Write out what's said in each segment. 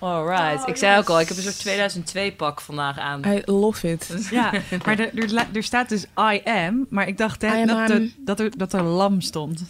Alright. ik zei ook al, ik heb een soort 2002 pak vandaag aan. I love it. Ja, maar er, er, er staat dus I am, maar ik dacht hè, dat, am. er, dat, er, dat er lam stond.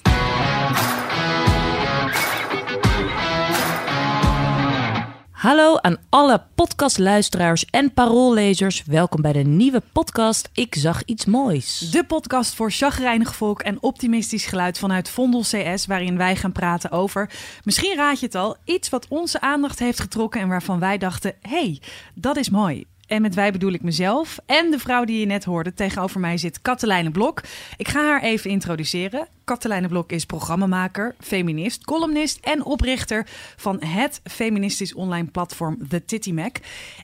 Hallo aan alle podcastluisteraars en paroollezers. Welkom bij de nieuwe podcast Ik zag iets moois. De podcast voor chagrijnig volk en optimistisch geluid vanuit Vondel CS, waarin wij gaan praten over, misschien raad je het al, iets wat onze aandacht heeft getrokken en waarvan wij dachten, hey, dat is mooi. En met wij bedoel ik mezelf en de vrouw die je net hoorde. Tegenover mij zit Katelijne Blok. Ik ga haar even introduceren. Katelijne Blok is programmamaker, feminist, columnist en oprichter van het feministisch online platform The Titty Mac.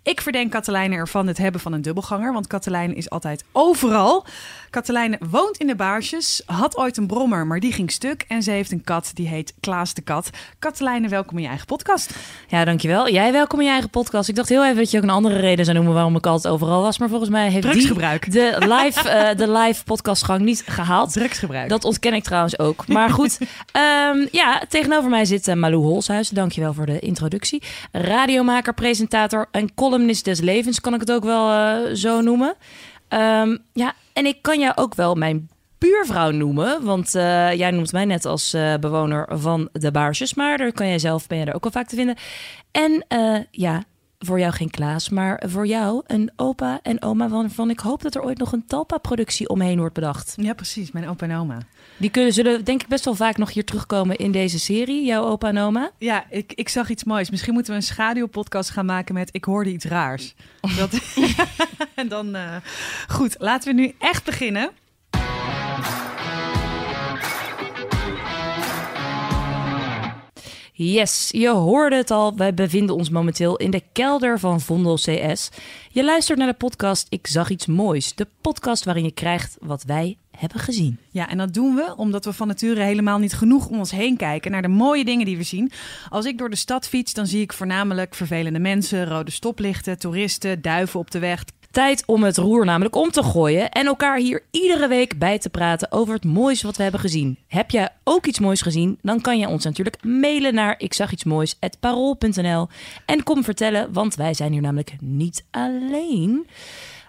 Ik verdenk Katelijne ervan het hebben van een dubbelganger, want Katelijne is altijd overal. Katelijne woont in de Baarsjes, had ooit een brommer, maar die ging stuk. En ze heeft een kat, die heet Klaas de Kat. Katelijne, welkom in je eigen podcast. Ja, dankjewel. Jij welkom in je eigen podcast. Ik dacht heel even dat je ook een andere reden zou noemen waarom ik altijd overal was. Maar volgens mij heeft die de live, eh, de live podcastgang niet gehaald. Drugsgebruik. Dat ontken ik trouwens ook. Maar goed, ehm, ja, tegenover mij zit eh, Malou Holshuis. Dankjewel voor de introductie. Radiomaker, presentator en columnist des levens, kan ik het ook wel eh, zo noemen. Ehm, ja, en ik kan jou ook wel mijn buurvrouw noemen. Want eh, jij noemt mij net als bewoner van de Baarsjes. Maar daar kan jij zelf, ben je er ook wel vaak te vinden. En ja, voor jou geen Klaas, maar voor jou een opa en oma... waarvan ik hoop dat er ooit nog een Talpa-productie omheen wordt bedacht. Ja, precies. Mijn opa en oma. Die kunnen, zullen denk ik best wel vaak nog hier terugkomen in deze serie, jouw opa en oma. Ja, ik, ik zag iets moois. Misschien moeten we een schaduwpodcast gaan maken met Ik hoorde iets raars. Dat... en dan... eh, Goed, laten we nu echt beginnen. Yes, je hoorde het al. Wij bevinden ons momenteel in de kelder van Vondel CS. Je luistert naar de podcast Ik zag iets moois. De podcast waarin je krijgt wat wij hebben gezien. Ja, en dat doen we omdat we van nature helemaal niet genoeg om ons heen kijken naar de mooie dingen die we zien. Als ik door de stad fiets, dan zie ik voornamelijk vervelende mensen, rode stoplichten, toeristen, duiven op de weg. Tijd om het roer namelijk om te gooien en elkaar hier iedere week bij te praten over het moois wat we hebben gezien. Heb jij ook iets moois gezien? Dan kan je ons natuurlijk mailen naar ik zag iets moois parool.nl en kom vertellen, want wij zijn hier namelijk niet alleen.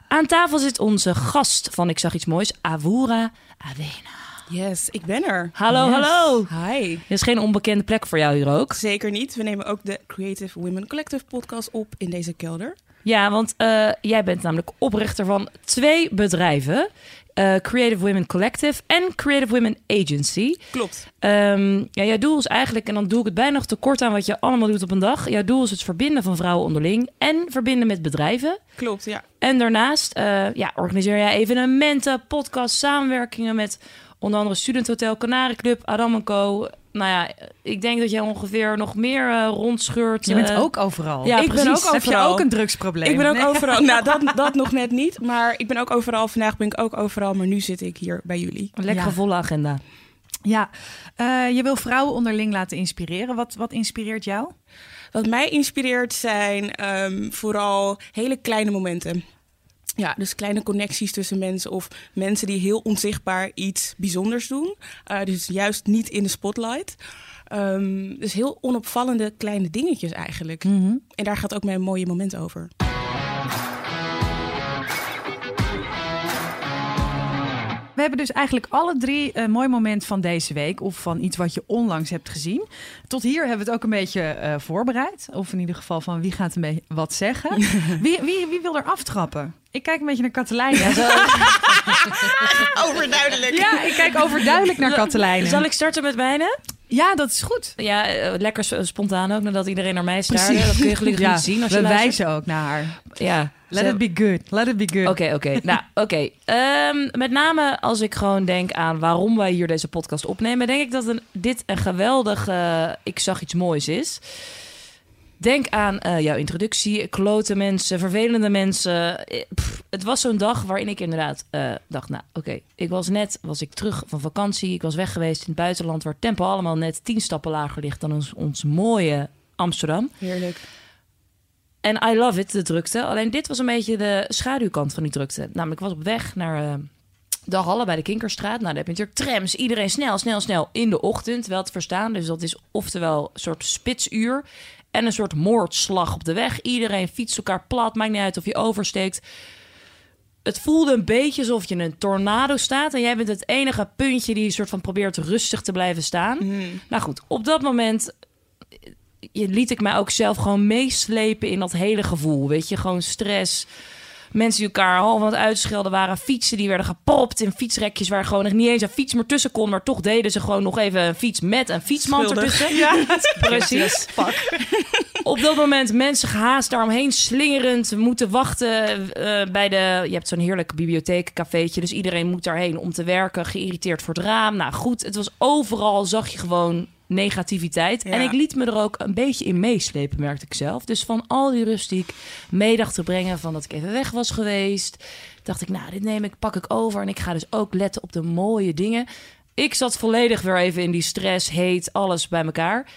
Aan tafel zit onze gast van Ik zag iets moois, Avura Avena. Yes, ik ben er. Hallo, hallo. Hi. Er is geen onbekende plek voor jou hier ook. Zeker niet. We nemen ook de Creative Women Collective podcast op in deze kelder. Ja, want eh, jij bent namelijk oprichter van twee bedrijven. eh, Creative Women Collective en Creative Women Agency. Klopt. Ehm, ja, jouw doel is eigenlijk, en dan doe ik het bijna nog te kort aan wat je allemaal doet op een dag. Jouw doel is het verbinden van vrouwen onderling en verbinden met bedrijven. Klopt, ja. En daarnaast eh, ja, organiseer jij evenementen, podcasts, samenwerkingen met onder andere Student Hotel, Canarieclub, Adam Co. Nou ja, ik denk dat jij ongeveer nog meer eh, rondscheurt. Je bent eh, ook overal. Ja, ik ben precies. ook Heb je overal. ook een drugsprobleem? Ik ben ook Nee. overal. Nou, dat, dat nog net niet. Maar ik ben ook overal. Vandaag ben ik ook overal. Maar nu zit ik hier bij jullie. Een lekkere Ja. volle agenda. Ja, eh, je wil vrouwen onderling laten inspireren. Wat, wat inspireert jou? Wat mij inspireert zijn ehm, vooral hele kleine momenten. Ja, dus kleine connecties tussen mensen of mensen die heel onzichtbaar iets bijzonders doen. Eh, dus juist niet in de spotlight. Ehm, dus heel onopvallende kleine dingetjes eigenlijk. En daar gaat ook mijn mooie moment over. We hebben dus eigenlijk alle drie een mooi moment van deze week. Of van iets wat je onlangs hebt gezien. Tot hier hebben we het ook een beetje eh, voorbereid. Of in ieder geval van wie gaat een beetje wat zeggen. wie, wie, wie wil er aftrappen? Ik kijk een beetje naar Katelijne. Ja, Overduidelijk. ja, ik kijk overduidelijk naar Katelijne. Zal ik starten met mijne? Ja, dat is goed. Ja, eh, lekker s- spontaan ook, nadat iedereen naar mij staarde. Precies. Dat kun je gelukkig Ja, niet zien als je we luistert. wijzen ook naar haar. Ja. Let it be good. Let it be good. Oké, oké. Nou, oké. Ehm, met name als ik gewoon denk aan waarom wij hier deze podcast opnemen, denk ik dat een, dit een geweldig eh, ik zag iets moois is. Denk aan eh, jouw introductie, klote mensen, vervelende mensen. Eh, pff, het was zo'n dag waarin ik inderdaad eh, dacht, nou oké, ik was net, was ik terug van vakantie. Ik was weg geweest in het buitenland waar het tempo allemaal net tien stappen lager ligt dan ons, ons mooie Amsterdam. Heerlijk. En I love it, de drukte. Alleen dit was een beetje de schaduwkant van die drukte. Namelijk, ik was op weg naar eh, de Halle bij de Kinkerstraat. Nou, daar heb je natuurlijk trams. Iedereen snel, snel, snel in de ochtend. Wel te verstaan. Dus dat is oftewel een soort spitsuur. En een soort moordslag op de weg. Iedereen fietst elkaar plat, maakt niet uit of je oversteekt. Het voelde een beetje alsof je in een tornado staat en jij bent het enige puntje die soort van probeert rustig te blijven staan. Nou goed, op dat moment liet ik mij ook zelf gewoon meeslepen in dat hele gevoel. Weet je, gewoon stress. Mensen die elkaar half aan het uitschelden waren. Fietsen die werden gepopt in fietsrekjes waar gewoon nog niet eens een fiets meer tussen kon. Maar toch deden ze gewoon nog even een fiets met een fietsman Schuldig. ertussen. Ja, Precies. Op dat moment mensen gehaast daaromheen slingerend moeten wachten eh, bij de... Je hebt zo'n heerlijk bibliotheekcafeetje, dus iedereen moet daarheen om te werken. Geïrriteerd voor het raam. Nou goed, het was overal, zag je gewoon negativiteit. Ja. En ik liet me er ook een beetje in meeslepen, merkte ik zelf. Dus van al die rust die ik mee dacht te brengen, van dat ik even weg was geweest... dacht ik, nou, dit neem ik, pak ik over. En ik ga dus ook letten op de mooie dingen. Ik zat volledig weer even in die stress, heet, alles bij elkaar.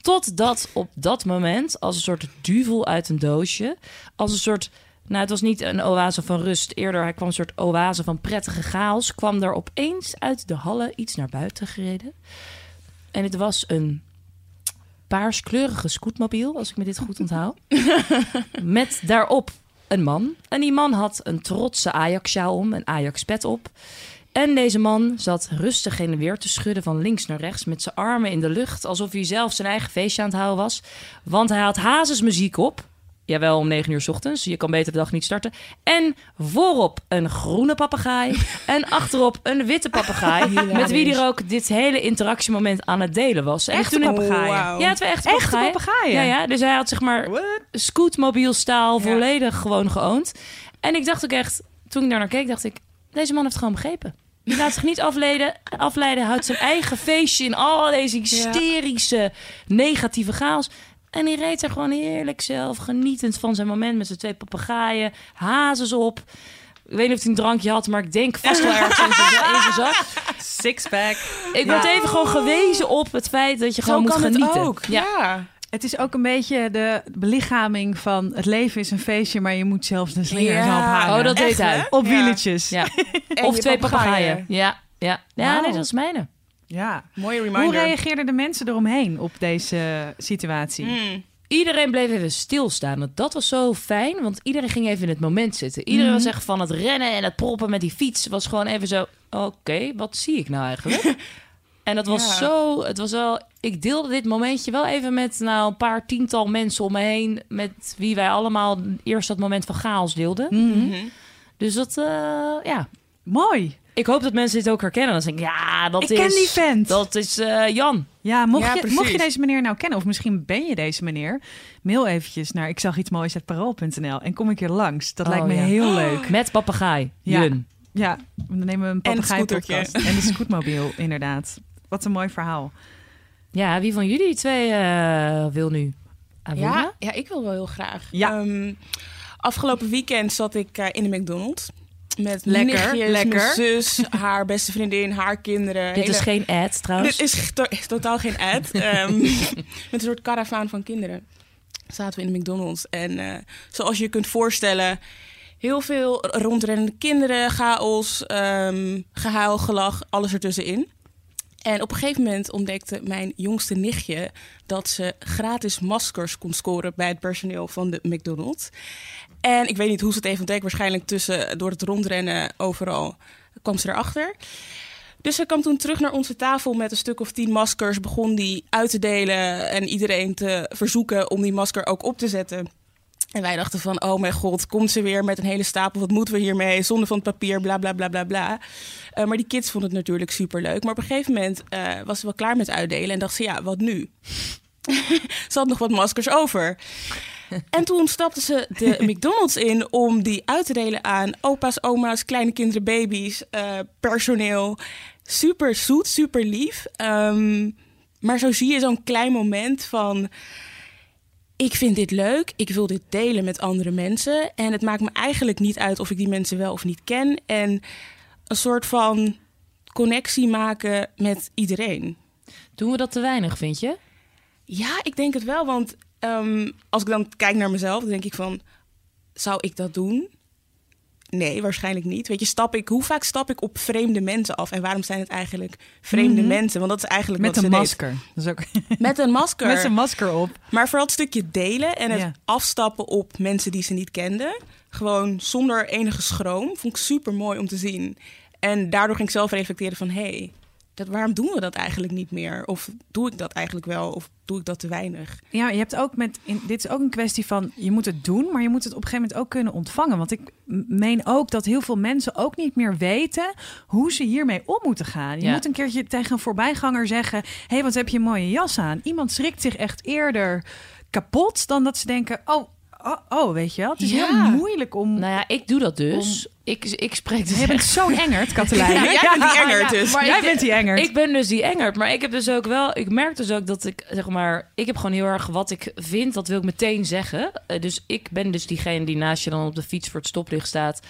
Totdat op dat moment, als een soort duvel uit een doosje, als een soort. Nou, het was niet een oase van rust. Eerder, hij kwam een soort oase van prettige chaos. Kwam er opeens uit de hallen iets naar buiten gereden. En het was een paarskleurige scootmobiel, als ik me dit goed onthoud. Met daarop een man. En die man had een trotse Ajax-sjaal om, een Ajax-pet op. En deze man zat rustig heen en weer te schudden van links naar rechts... met zijn armen in de lucht, alsof hij zelf zijn eigen feestje aan het houden was. Want hij had hazesmuziek op. Jawel, om 9 uur 's ochtends. Je kan beter de dag niet starten. En voorop een groene papegaai. en achterop een witte papegaai. met wie hij ook dit hele interactiemoment aan het delen was. En Echte papegaaien? Ja, twee echte, Echte papegaaien. Ja, ja, dus hij had zeg maar What? scootmobielstaal Ja. volledig gewoon geoond. En ik dacht ook echt, toen ik daar naar keek, dacht ik... deze man heeft gewoon begrepen. Die laat zich niet afleiden, afleiden, houdt zijn eigen feestje in al deze hysterische, negatieve chaos. En die reed er gewoon heerlijk zelf, genietend van zijn moment met zijn twee papegaaien, hazes op. Ik weet niet of hij een drankje had, maar ik denk vast wel ergens in zijn, zijn zak. Sixpack. Ik werd even gewoon gewezen op het feit dat je gewoon moet kan genieten. het ook. Ja. Ja. Het is ook een beetje de belichaming van het leven is een feestje, maar je moet zelfs de slingers Ja. ophangen. Oh, dat Echt, deed hij. hè? Op Ja. wieletjes. Ja. Of twee papegaaien. Ja, ja. ja nee, dat is mijne. Ja. Mooie Hoe reminder. reageerden de mensen eromheen op deze situatie? Mm. Iedereen bleef even stilstaan. Want Dat was zo fijn, want iedereen ging even in het moment zitten. Iedereen was echt van het rennen en het proppen met die fiets. Was gewoon even zo, oké, wat zie ik nou eigenlijk? en dat was Ja. zo, het was wel... Ik deelde dit momentje wel even met nou, een paar tiental mensen om me heen... met wie wij allemaal eerst dat moment van chaos deelden. Mhm. Dus dat, eh, ja... Mooi. Ik hoop dat mensen dit ook herkennen. Dan denk ik, ja, dat Ik is... ken die vent. Dat is eh, Jan. Ja, mocht, Ja, je, precies. mocht je deze meneer nou kennen, of misschien ben je deze meneer, mail eventjes naar ik zag iets moois uit parool.nl en kom ik hier langs. Dat Oh, lijkt me ja. heel leuk. Met papegaai. Ja. Jun. Ja, dan nemen we een En het papegaai scootertje. podcast en de scootmobiel inderdaad. Wat een mooi verhaal. Ja, wie van jullie twee eh, wil nu? Ja, ja, ik wil wel heel graag. Ja. Ehm, afgelopen weekend zat ik eh, in de McDonald's. Met Lekker, nichtjes, lekker. mijn zus, haar beste vriendin, haar kinderen. Dit hele- is geen ad trouwens. Dit is to- is totaal geen ad. Ehm, met een soort karavaan van kinderen. Zaten we in de McDonald's. En eh, zoals je je kunt voorstellen... Heel veel rondrennende kinderen, chaos, ehm gehuil, gelach, alles ertussenin. En op een gegeven moment ontdekte mijn jongste nichtje... dat ze gratis maskers kon scoren bij het personeel van de McDonald's. En ik weet niet hoe ze het heeft ontdekt. Waarschijnlijk tussen, door het rondrennen overal kwam ze erachter. Dus ze kwam toen terug naar onze tafel met een stuk of tien maskers. Begon die uit te delen en iedereen te verzoeken om die masker ook op te zetten. En wij dachten van, oh mijn god, komt ze weer met een hele stapel. Wat moeten we hiermee? Zonde van het papier, bla bla bla bla bla. Eh, maar die kids vonden het natuurlijk super leuk. Maar op een gegeven moment eh, was ze wel klaar met uitdelen. En dacht ze, ja, wat nu? ze had nog wat maskers over. En toen stapte ze de McDonald's in om die uit te delen aan opa's, oma's, kleine kinderen, baby's, eh, personeel. Super zoet, super lief. Ehm, maar zo zie je zo'n klein moment van... Ik vind dit leuk, ik wil dit delen met andere mensen. En het maakt me eigenlijk niet uit of ik die mensen wel of niet ken. En een soort van connectie maken met iedereen. Doen we dat te weinig, vind je? Ja, ik denk het wel. Want ehm, als ik dan kijk naar mezelf, dan denk ik van... Zou ik dat doen? Nee, waarschijnlijk niet. Weet je, stap ik, hoe vaak stap ik op vreemde mensen af? En waarom zijn het eigenlijk vreemde Mhm. mensen? Want dat is eigenlijk Met wat een ze masker. Dat is ook... Met een masker. Met een masker op. Maar vooral het stukje delen en het Ja. afstappen op mensen die ze niet kenden. Gewoon zonder enige schroom. Vond ik super mooi om te zien. En daardoor ging ik zelf reflecteren van... hé, hey, dat, waarom doen we dat eigenlijk niet meer? Of doe ik dat eigenlijk wel? Of doe ik dat te weinig? Ja, je hebt ook met. In, dit is ook een kwestie van. Je moet het doen, maar je moet het op een gegeven moment ook kunnen ontvangen. Want ik meen ook dat heel veel mensen ook niet meer weten hoe ze hiermee om moeten gaan. Je Ja. moet een keertje tegen een voorbijganger zeggen: Hé, hey, wat heb je een mooie jas aan? Iemand schrikt zich echt eerder kapot dan dat ze denken: Oh, oh, oh weet je wel. Het is Ja. heel moeilijk om. Nou ja, ik doe dat dus. Ik, ik spreek dus je bent zo'n engert, Katelijn. Ja, jij bent die engert dus. maar Jij ik- bent die engert. Ik ben dus die engert, maar ik heb dus ook wel, ik merk dus ook dat ik zeg maar, ik heb gewoon heel erg wat ik vind, dat wil ik meteen zeggen. Eh, dus ik ben dus diegene die naast je dan op de fiets voor het stoplicht staat.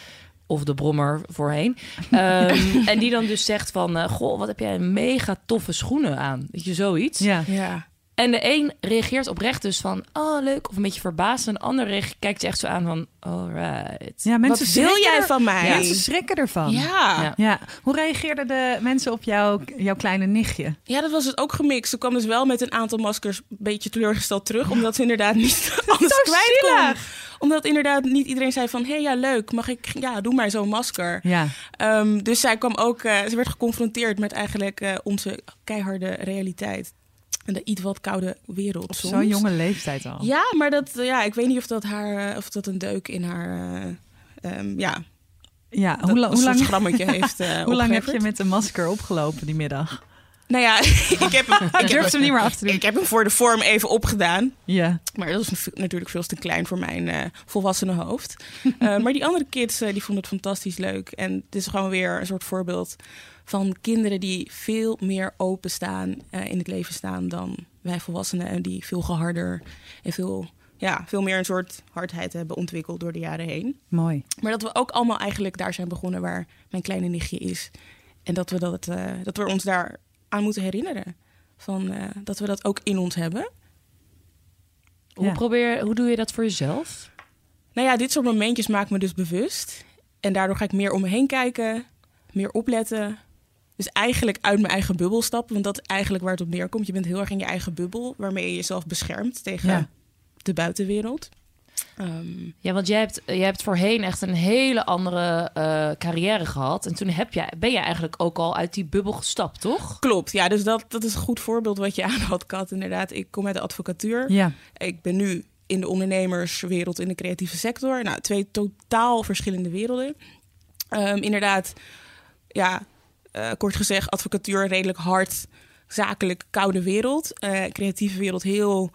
Of de brommer voorheen. Ehm, en die dan dus zegt van... eh, goh, wat heb jij een mega toffe schoenen aan. Weet je, zoiets. ja. Ja. En de een reageert oprecht dus van... Oh, leuk. Of een beetje verbaasd. En de ander kijkt je echt zo aan van... Alright. ja, mensen Wat wil jij er- van mij? Mensen schrikken ervan. Ja. Ja. Ja, hoe reageerden de mensen op jou, jouw kleine nichtje? Ja, dat was het ook gemixt. Ze kwam dus wel met een aantal maskers een beetje teleurgesteld terug. Omdat ze inderdaad niet alles kwijt kon. Omdat inderdaad niet iedereen zei van... Hé, hey, ja, leuk. Mag ik... Ja, doe maar zo'n masker. Ja, Ehm, dus zij kwam ook... eh, ze werd geconfronteerd met eigenlijk eh, onze keiharde realiteit. En de iets wat koude wereld op zo'n jonge leeftijd al. Ja, maar dat, eh, ja, ik weet niet of dat haar... eh, of dat een deuk in haar... ehm, ja, Ja, hoe, la- hoe lang, schrammetje heeft hoe lang heb je met de masker opgelopen die middag? Nou ja, ik heb, hem, Ik durf hem niet meer af te doen. ik heb hem voor de vorm even opgedaan. Ja, Maar dat is natuurlijk veel te klein voor mijn eh volwassene hoofd. Maar die andere kids die vonden het fantastisch leuk. En het is gewoon weer een soort voorbeeld van kinderen die veel meer openstaan eh in het leven staan dan wij volwassenen. En die veel geharder en veel, ja, veel meer een soort hardheid hebben ontwikkeld door de jaren heen. mooi. Maar dat we ook allemaal eigenlijk daar zijn begonnen waar mijn kleine nichtje is. En dat we, dat, eh, dat we ons daar aan moeten herinneren. Van, eh, dat we dat ook in ons hebben. Hoe, probeer, hoe doe je dat voor jezelf? Nou ja, dit soort momentjes maken me dus bewust. En daardoor ga ik meer om me heen kijken, meer opletten. Dus eigenlijk uit mijn eigen bubbel stappen. Want dat is eigenlijk waar het op neerkomt. Je bent heel erg in je eigen bubbel, waarmee je jezelf beschermt tegen Ja. de buitenwereld. Ehm, Ja, want jij hebt, jij hebt voorheen echt een hele andere eh, carrière gehad. En toen heb jij, ben je eigenlijk ook al uit die bubbel gestapt, toch? klopt, ja, dus dat, dat is een goed voorbeeld wat je aan had, Kat. Inderdaad, ik kom uit de advocatuur. Ja, Ik ben nu in de ondernemerswereld, in de creatieve sector. Nou, twee totaal verschillende werelden. Ehm, inderdaad, ja, eh, kort gezegd, advocatuur redelijk hard, zakelijk, koude wereld. Eh, creatieve wereld heel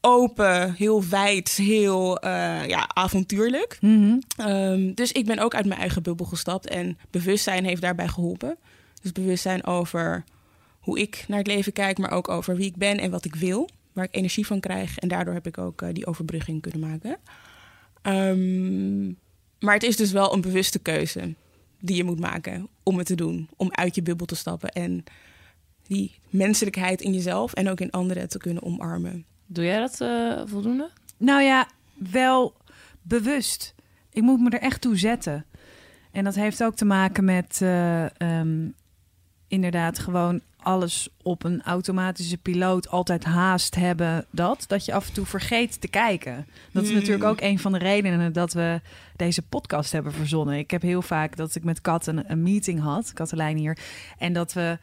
open, heel wijd, heel eh, ja, avontuurlijk. Mhm. Ehm, dus ik ben ook uit mijn eigen bubbel gestapt en bewustzijn heeft daarbij geholpen. Dus bewustzijn over hoe ik naar het leven kijk, maar ook over wie ik ben en wat ik wil, waar ik energie van krijg. En daardoor heb ik ook die overbrugging kunnen maken. Ehm, maar het is dus wel een bewuste keuze die je moet maken om het te doen, om uit je bubbel te stappen en die menselijkheid in jezelf en ook in anderen te kunnen omarmen. Doe jij dat eh, voldoende? Nou ja, wel bewust. Ik moet me er echt toe zetten. En dat heeft ook te maken met eh, ehm, inderdaad gewoon alles op een automatische piloot altijd haast hebben. Dat, dat je af en toe vergeet te kijken. Dat is Hmm. natuurlijk ook een van de redenen dat we deze podcast hebben verzonnen. Ik heb heel vaak dat ik met Kat een, een meeting had, Katelijn hier. En dat we,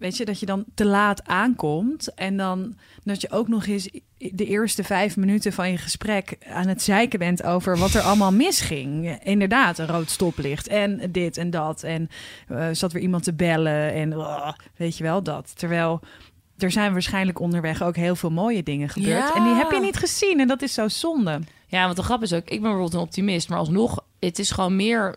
weet je, dat je dan te laat aankomt. En dan dat je ook nog eens de eerste vijf minuten van je gesprek aan het zeiken bent over wat er allemaal misging. Inderdaad, een rood stoplicht en dit en dat. En eh, zat weer iemand te bellen en oh, weet je wel dat. Terwijl er zijn waarschijnlijk onderweg ook heel veel mooie dingen gebeurd. Ja. En die heb je niet gezien en dat is zo zonde. Ja, want de grap is ook, ik ben bijvoorbeeld een optimist, maar alsnog, het is gewoon meer,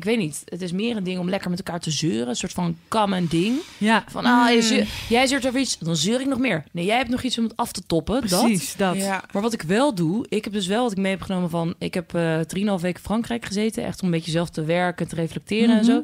ik weet niet, het is meer een ding om lekker met elkaar te zeuren, een soort van common ding. Ja, Van, ah, je zeur- jij zeurt over iets, dan zeur ik nog meer. Nee, jij hebt nog iets om het af te toppen. Dat. precies dat. Ja. Maar wat ik wel doe, ik heb dus wel wat ik mee heb genomen van... Ik heb eh 3,5 weken Frankrijk gezeten. Echt om een beetje zelf te werken, te reflecteren en Mhm. zo.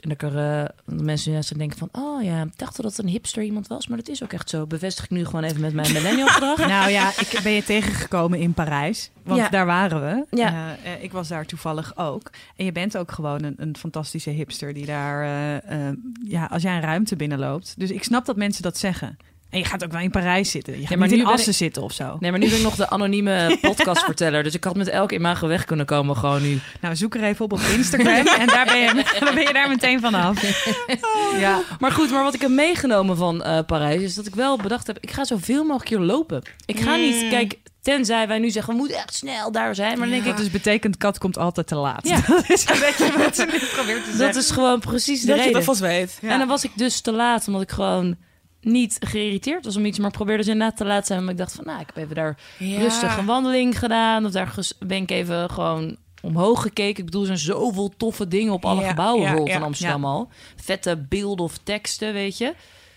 En dat er eh, mensen juist denken van... oh ja, ik dacht dat het een hipster iemand was. Maar dat is ook echt zo. Bevestig ik nu gewoon even met mijn millennial gedrag. Nou ja, ik ben je tegengekomen in Parijs. Want Ja. daar waren we. Ja. Eh, eh, ik was daar toevallig ook. En je bent ook gewoon een, een fantastische hipster die daar... eh, ja, als jij een ruimte binnenloopt. Dus ik snap dat mensen dat zeggen. En je gaat ook wel in Parijs zitten. Je gaat maar niet nu in Assen ik- zitten of zo. Nee, maar nu ben ik nog de anonieme podcastverteller. Dus ik had met elke imago weg kunnen komen gewoon nu. Nou, zoek er even op op Instagram. en daar ben, je, dan ben je daar meteen vanaf. Ja. Maar goed, maar wat ik heb meegenomen van eh, Parijs... is dat ik wel bedacht heb... ik ga zoveel mogelijk hier lopen. Ik ga niet... Kijk, tenzij wij nu zeggen... we moeten echt snel daar zijn. Maar dan denk ik... Dat dus betekent kat komt altijd te laat. Ja. Dat is een beetje wat ze nu probeert te Dat zeggen. is gewoon precies de Dat je reden. dat vast weet. Ja. En dan was ik dus te laat, omdat ik gewoon niet geïrriteerd was om iets, maar probeerde dus inderdaad te laat zijn. Maar ik dacht van, nou, ik heb even daar Ja. rustig een wandeling gedaan. Of daar ben ik even gewoon omhoog gekeken. Ik bedoel, er zijn zoveel toffe dingen op alle Ja, gebouwen ja, rond ja, in Amsterdam al. Vette beelden of teksten, weet je.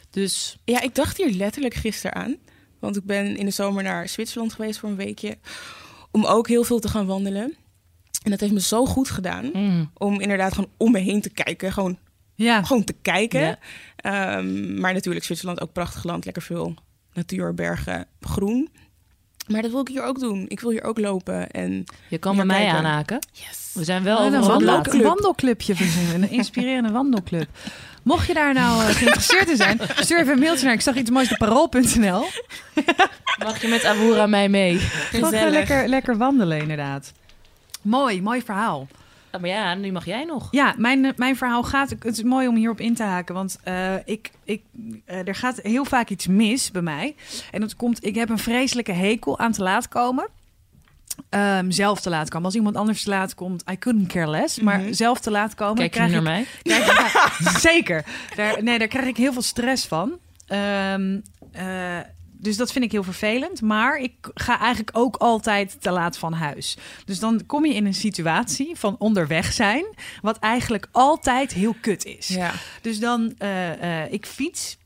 Dus Ja, ik dacht hier letterlijk gisteren aan. Want ik ben in de zomer naar Zwitserland geweest voor een weekje. Om ook heel veel te gaan wandelen. En dat heeft me zo goed gedaan. mm, Om inderdaad gewoon om me heen te kijken. Gewoon, Ja. gewoon te kijken. Ja. Ehm, maar natuurlijk Zwitserland ook prachtig land. Lekker veel natuur, bergen, groen. Maar dat wil ik hier ook doen. Ik wil hier ook lopen. En je kan bij mij kijken. aanhaken. yes. We zijn wel Oh, een wandel- wandelclubje verzinnen. Een inspirerende wandelclub. Mocht je daar nou eh, geïnteresseerd in zijn, stuur even een mailtje naar ik zag iets moois op parool.nl. Mag je met Awoura mij mee? Gezellig. lekker, lekker wandelen inderdaad. Mooi, mooi verhaal. Ah, maar ja, nu mag jij nog. Ja, mijn, eh, mijn verhaal gaat. Het is mooi om hierop in te haken. Want eh, ik, ik, eh, er gaat heel vaak iets mis bij mij. En dat komt. Ik heb een vreselijke hekel aan te laat komen. Ehm, zelf te laat komen. Als iemand anders te laat komt, I couldn't care less. Maar Mhm. zelf te laat komen, Kijk je krijg ik naar mij? Ja, zeker. Daar, nee, daar krijg ik heel veel stress van. Ehm, eh, dus dat vind ik heel vervelend. Maar ik ga eigenlijk ook altijd te laat van huis. Dus dan kom je in een situatie van onderweg zijn, wat eigenlijk altijd heel kut is. Ja. Dus dan, eh, ik fiets.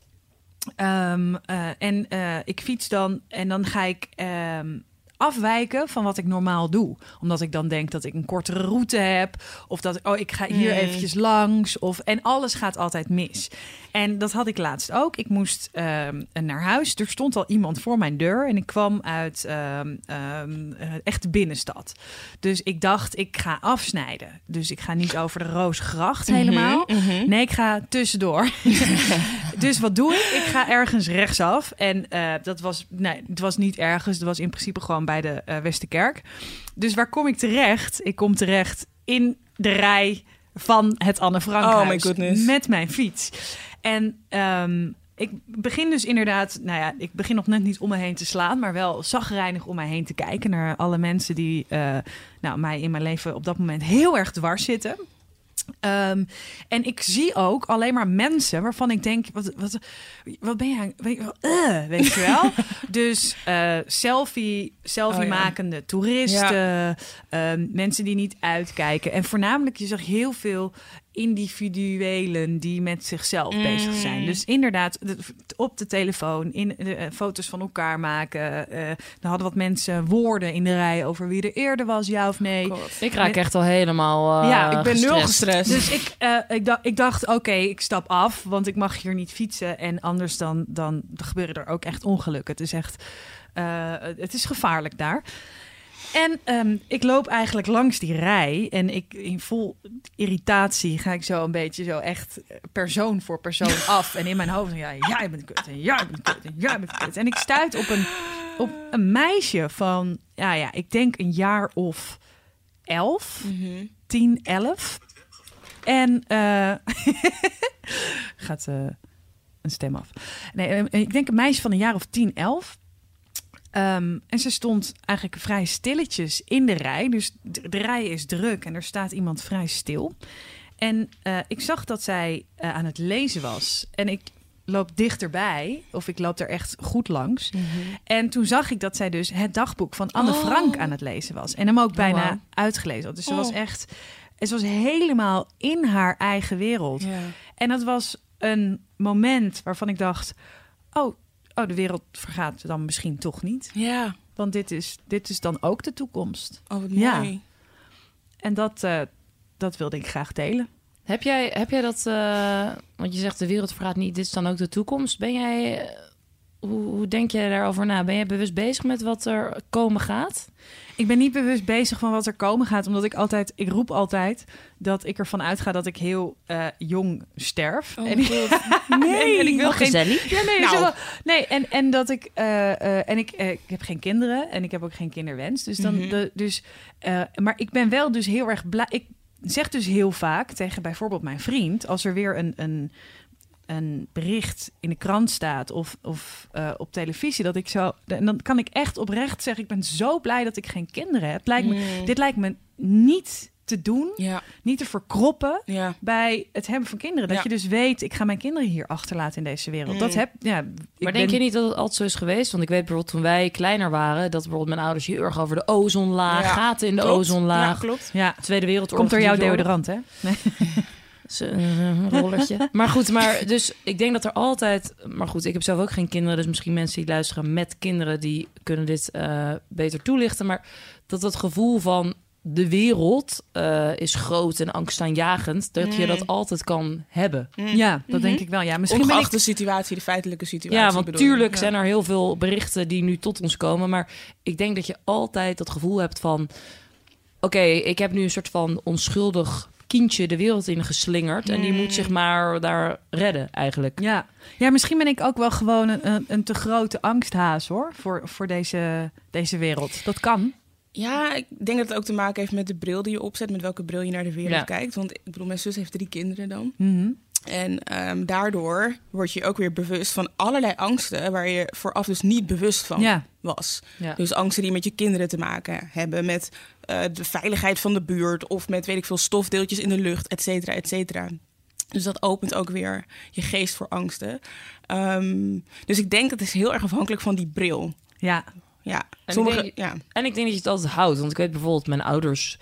Ehm, eh, en ik fiets dan en dan ga ik ehm, afwijken van wat ik normaal doe. Omdat ik dan denk dat ik een kortere route heb. Of dat oh, ik ga hier Hmm. eventjes langs. Of, en alles gaat altijd mis. En dat had ik laatst ook. Ik moest ehm, naar huis. Er stond al iemand voor mijn deur. En ik kwam uit eh, echt de binnenstad. Dus ik dacht, ik ga afsnijden. Dus ik ga niet over de Roosgracht helemaal. Mhm. Nee, ik ga tussendoor. dus wat doe ik? Ik ga ergens rechtsaf. En eh, dat was, nee, het was niet ergens. Het was in principe gewoon bij de eh, Westerkerk. Dus waar kom ik terecht? Ik kom terecht in de rij van het Anne Frankhuis. Oh my goodness. Met mijn fiets. En ehm, ik begin dus inderdaad, nou ja, ik begin nog net niet om me heen te slaan, maar wel zagrijnig om mij heen te kijken naar alle mensen die eh, nou, mij in mijn leven op dat moment heel erg dwars zitten. Ehm, en ik zie ook alleen maar mensen waarvan ik denk: wat, wat, wat ben jij? Weet, je wel, eh, weet je wel? dus eh, selfie, selfie Oh ja. toeristen, ehm, mensen die niet uitkijken. En voornamelijk, je zag heel veel individuelen die met zichzelf Mm. bezig zijn. Dus inderdaad, de- op de telefoon, in de, eh, foto's van elkaar maken. eh er hadden wat mensen woorden in de rij over wie er eerder was, ja of nee. God. Ik raak echt al helemaal eh, Ja, Ik ben nul gestrest. gestrest. Dus ik, eh, ik, dacht, ik dacht, oké, ik stap af, want ik mag hier niet fietsen. En anders dan, dan gebeuren er ook echt ongelukken. Het is echt, eh, het is gevaarlijk daar. En ehm, ik loop eigenlijk langs die rij en ik in vol irritatie ga ik zo een beetje zo echt persoon voor persoon af. En in mijn hoofd, ja, jij bent kut en jij bent kut en jij bent kut. En ik stuit op een, op een meisje van, ja, ja, ik denk een jaar of elf. Mhm. 10, 11. En eh gaat eh, een stem af. Nee, eh, ik denk een meisje van een jaar of 10, 11. Ehm, en ze stond eigenlijk vrij stilletjes in de rij. Dus de, de rij is druk en er staat iemand vrij stil. En eh, ik zag dat zij eh, aan het lezen was. En ik loop dichterbij, of ik loop er echt goed langs. En toen zag ik dat zij dus het dagboek van Anne Oh. Frank aan het lezen was. En hem ook bijna wow. uitgelezen had. Dus ze Oh. was echt... Ze was helemaal in haar eigen wereld. En dat was een moment waarvan ik dacht... Oh, oh, de wereld vergaat dan misschien toch niet. ja. Want dit is, dit is dan ook de toekomst. Oh, wat Ja. mooi. En dat, eh, dat wilde ik graag delen. Heb jij, heb jij dat, eh, want je zegt de wereld vergaat niet, dit is dan ook de toekomst. Ben jij, hoe, hoe denk jij daarover na? Ben jij bewust bezig met wat er komen gaat? Ik ben niet bewust bezig van wat er komen gaat, omdat ik altijd, ik roep altijd dat ik ervan uitga dat ik heel eh, jong sterf. Oh, en, God. nee, en ik wil geen. gezellig. Ja, nee, Nou. wel- nee en, en dat ik eh, eh, en ik, ik heb geen kinderen en ik heb ook geen kinderwens. Dus dan, Mhm. de, dus, eh, maar ik ben wel dus heel erg blij. Ik zeg dus heel vaak tegen bijvoorbeeld mijn vriend, als er weer een, een, een bericht in de krant staat of, of eh, op televisie, dat ik zo, en dan kan ik echt oprecht zeggen, ik ben zo blij dat ik geen kinderen heb. Lijkt me, Mm. Dit lijkt me niet te doen, Ja, niet te verkroppen ja. bij het hebben van kinderen. Dat Ja. je dus weet, ik ga mijn kinderen hier achterlaten in deze wereld. Mm. Dat heb, ja. ik Maar denk ben- je niet dat het altijd zo is geweest? Want ik weet bijvoorbeeld toen wij kleiner waren, dat bijvoorbeeld mijn ouders heel erg over de ozonlaag, Ja, gaten in de Klopt. Ja, ozonlaag, klopt. Ja, Tweede Wereldoorlog. komt door jouw deodorant, hè? Eh, Een rollertje. maar goed, maar dus ik denk dat er altijd. Maar goed, ik heb zelf ook geen kinderen. Dus misschien mensen die luisteren met kinderen, die kunnen dit eh, beter toelichten. Maar dat dat gevoel van de wereld eh, is groot en angstaanjagend, dat je Mm. dat altijd kan hebben. Ja, dat denk ik wel. Ja, misschien ben Ongeacht ik... de situatie, de feitelijke situatie. Ja, want bedoel je. tuurlijk Ja. zijn er heel veel berichten die nu tot ons komen. Maar ik denk dat je altijd dat gevoel hebt van... Oké, ik heb nu een soort van onschuldig kindje de wereld in geslingerd. En die moet zich maar daar redden, eigenlijk. Ja. ja, misschien ben ik ook wel gewoon een, een, een te grote angsthaas, hoor. Voor, voor deze, deze wereld. Dat kan. Ja, ik denk dat het ook te maken heeft met de bril die je opzet, met welke bril je naar de wereld Ja. kijkt. Want ik bedoel, mijn zus heeft drie kinderen dan. Mhm. En ehm, daardoor word je ook weer bewust van allerlei angsten waar je vooraf dus niet bewust van Ja. was. Ja. Dus angsten die met je kinderen te maken hebben, met eh, de veiligheid van de buurt of met weet ik veel stofdeeltjes in de lucht, et cetera, et cetera. Dus dat opent ook weer je geest voor angsten. Ehm, dus ik denk dat het is heel erg afhankelijk van die bril. Ja. Ja, ik sommige, denk- ja. En ik denk dat je het altijd houdt. Want ik weet bijvoorbeeld mijn ouders...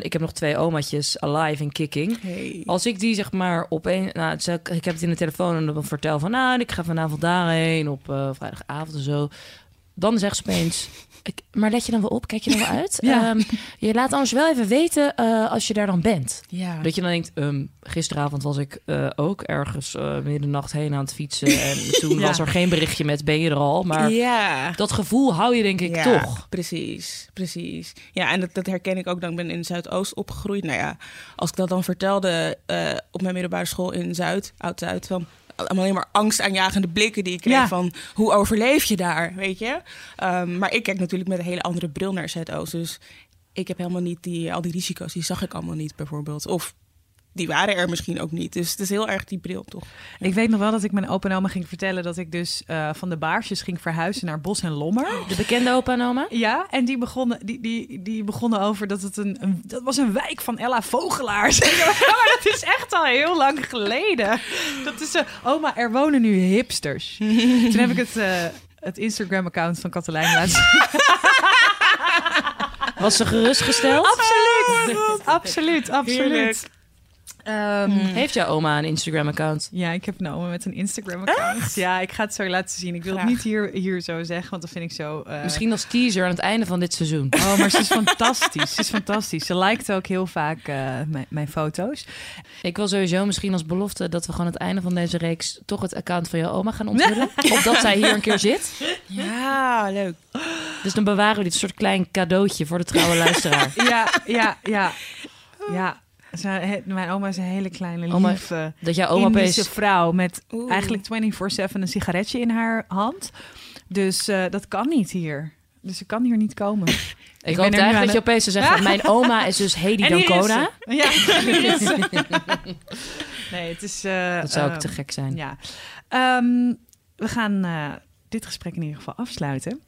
Ik heb nog twee omaatjes, alive en kicking. Hey. Als ik die zeg maar opeens... Nou, ik heb het in de telefoon en dan vertel van... Nou, ik ga vanavond daarheen op eh, vrijdagavond en zo. Dan zegt ze opeens... Ik, maar let je dan wel op? Kijk je dan wel uit? Ja. Ehm, je laat anders wel even weten eh, als je daar dan bent. Ja. Dat je dan denkt, ehm, gisteravond was ik eh, ook ergens eh middernacht heen aan het fietsen. En toen Ja. was er geen berichtje met ben je er al. Maar ja. dat gevoel hou je denk ik ja, toch. Precies, precies. Ja, en dat, dat herken ik ook dan. Ik ben in Zuidoost opgegroeid. Nou ja, als ik dat dan vertelde eh, op mijn middelbare school in Zuid, Oud-Zuid, van alleen maar angstaanjagende blikken die ik kreeg Ja. van hoe overleef je daar, weet je? Ehm, maar ik kijk natuurlijk met een hele andere bril naar Zuidoost. Dus ik heb helemaal niet die, al die risico's, die zag ik allemaal niet bijvoorbeeld. Of die waren er misschien ook niet. Dus het is heel erg die bril, toch? Ik weet nog wel dat ik mijn opa en oma ging vertellen dat ik dus eh, van de baarsjes ging verhuizen naar Bos en Lommer. De bekende opa en oma? Ja, en die begonnen, die, die, die begonnen over dat het een, een dat was een wijk van Ella Vogelaars. maar dat is echt al heel lang geleden. Dat is, eh, oma, er wonen nu hipsters. Toen heb ik het, eh, het Instagram-account van Katelijn laten zien. Was ze gerustgesteld? Absoluut, absoluut, Heerlijk. absoluut. Ehm, Heeft jouw oma een Instagram-account? Ja, ik heb een oma met een Instagram-account. Ja, ik ga het zo laten zien. Ik wil het niet hier, hier zo zeggen, want dat vind ik zo... eh, Misschien als teaser aan het einde van dit seizoen. Oh, maar ze is fantastisch. Ze is fantastisch. Ze liked ook heel vaak eh, mijn, mijn foto's. Ik wil sowieso misschien als belofte dat we gewoon aan het einde van deze reeks toch het account van jouw oma gaan onthullen. Opdat zij hier een keer zit. Ja, leuk. Dus dan bewaren we dit soort klein cadeautje voor de trouwe luisteraar. Ja, ja, ja. Ja, mijn oma is een hele kleine, Oma, lieve, Dat jouw oma Indische vrouw met Oeh. eigenlijk 24-7 een sigaretje in haar hand. Dus eh, dat kan niet hier. Dus ze kan hier niet komen. Ik ben hoop eigenlijk dat je opeens zou zeggen... Mijn oma is dus Hedy Dancona. Ja. Nee, het is... eh, Dat zou ook ehm, te gek zijn. Ja. Ehm, we gaan eh, dit gesprek in ieder geval afsluiten.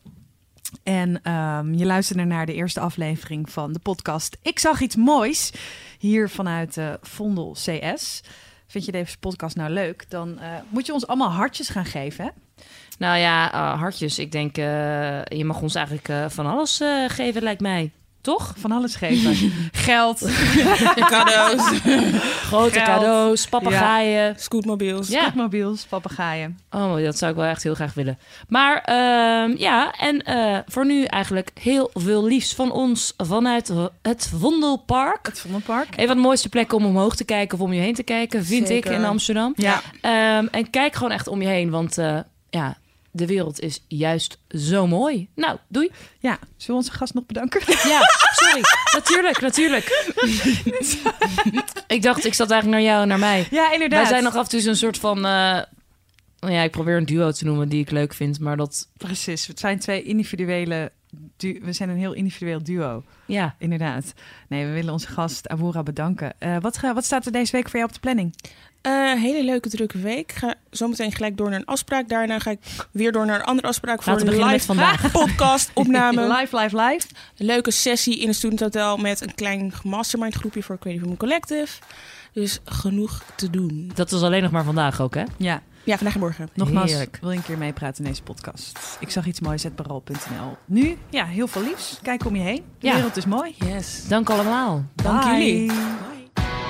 En ehm, je luisterde naar de eerste aflevering van de podcast Ik zag iets moois. Hier vanuit eh Vondel CS. Vind je deze podcast nou leuk? Dan eh, moet je ons allemaal hartjes gaan geven. Hè? Nou ja, eh, hartjes. Ik denk, je mag ons eigenlijk van alles geven, lijkt mij. Toch? Van alles geven. Geld. Cadeaus, Grote Geld. cadeaus, papegaaien. scootmobiels. Ja. Scootmobiels, papegaaien. Oh, dat zou ik wel echt heel graag willen. Maar ehm, ja, en eh, voor nu eigenlijk heel veel liefs van ons vanuit het Vondelpark. Het Vondelpark. Een van de mooiste plekken om omhoog te kijken of om je heen te kijken, vind Zeker. ik in Amsterdam. Ja. Ehm, en kijk gewoon echt om je heen, want eh, ja, de wereld is juist zo mooi. Nou, doei. ja. Zullen we onze gast nog bedanken? Ja, sorry. natuurlijk, natuurlijk. ik dacht, ik zat eigenlijk naar jou en naar mij. Ja, inderdaad. Wij zijn nog af en toe zo'n soort van... eh, nou ja, ik probeer een duo te noemen die ik leuk vind, maar dat... Precies. Het zijn twee individuele... Du- we zijn een heel individueel duo. Ja, Inderdaad. Nee, we willen onze gast Awura bedanken. Eh, wat, ga- wat staat er deze week voor jou op de planning? Eh, hele leuke drukke week. Ga zometeen gelijk door naar een afspraak. Daarna ga ik weer door naar een andere afspraak voor Laten een met live vandaag. podcast opname. live, live, live. Een leuke sessie in een studenthotel met een klein mastermind groepje voor Creative Women Collective. Dus genoeg te doen. dat was alleen nog maar vandaag ook, hè? Ja, Ja, vandaag en morgen. nogmaals, Heerlijk. wil je een keer meepraten in deze podcast? Ik zag iets moois, hetbaral.nl. Nu, ja, heel veel liefs. Kijk om je heen. De Ja. wereld is mooi. Yes. Dank allemaal. Dank Bye. jullie. Bye.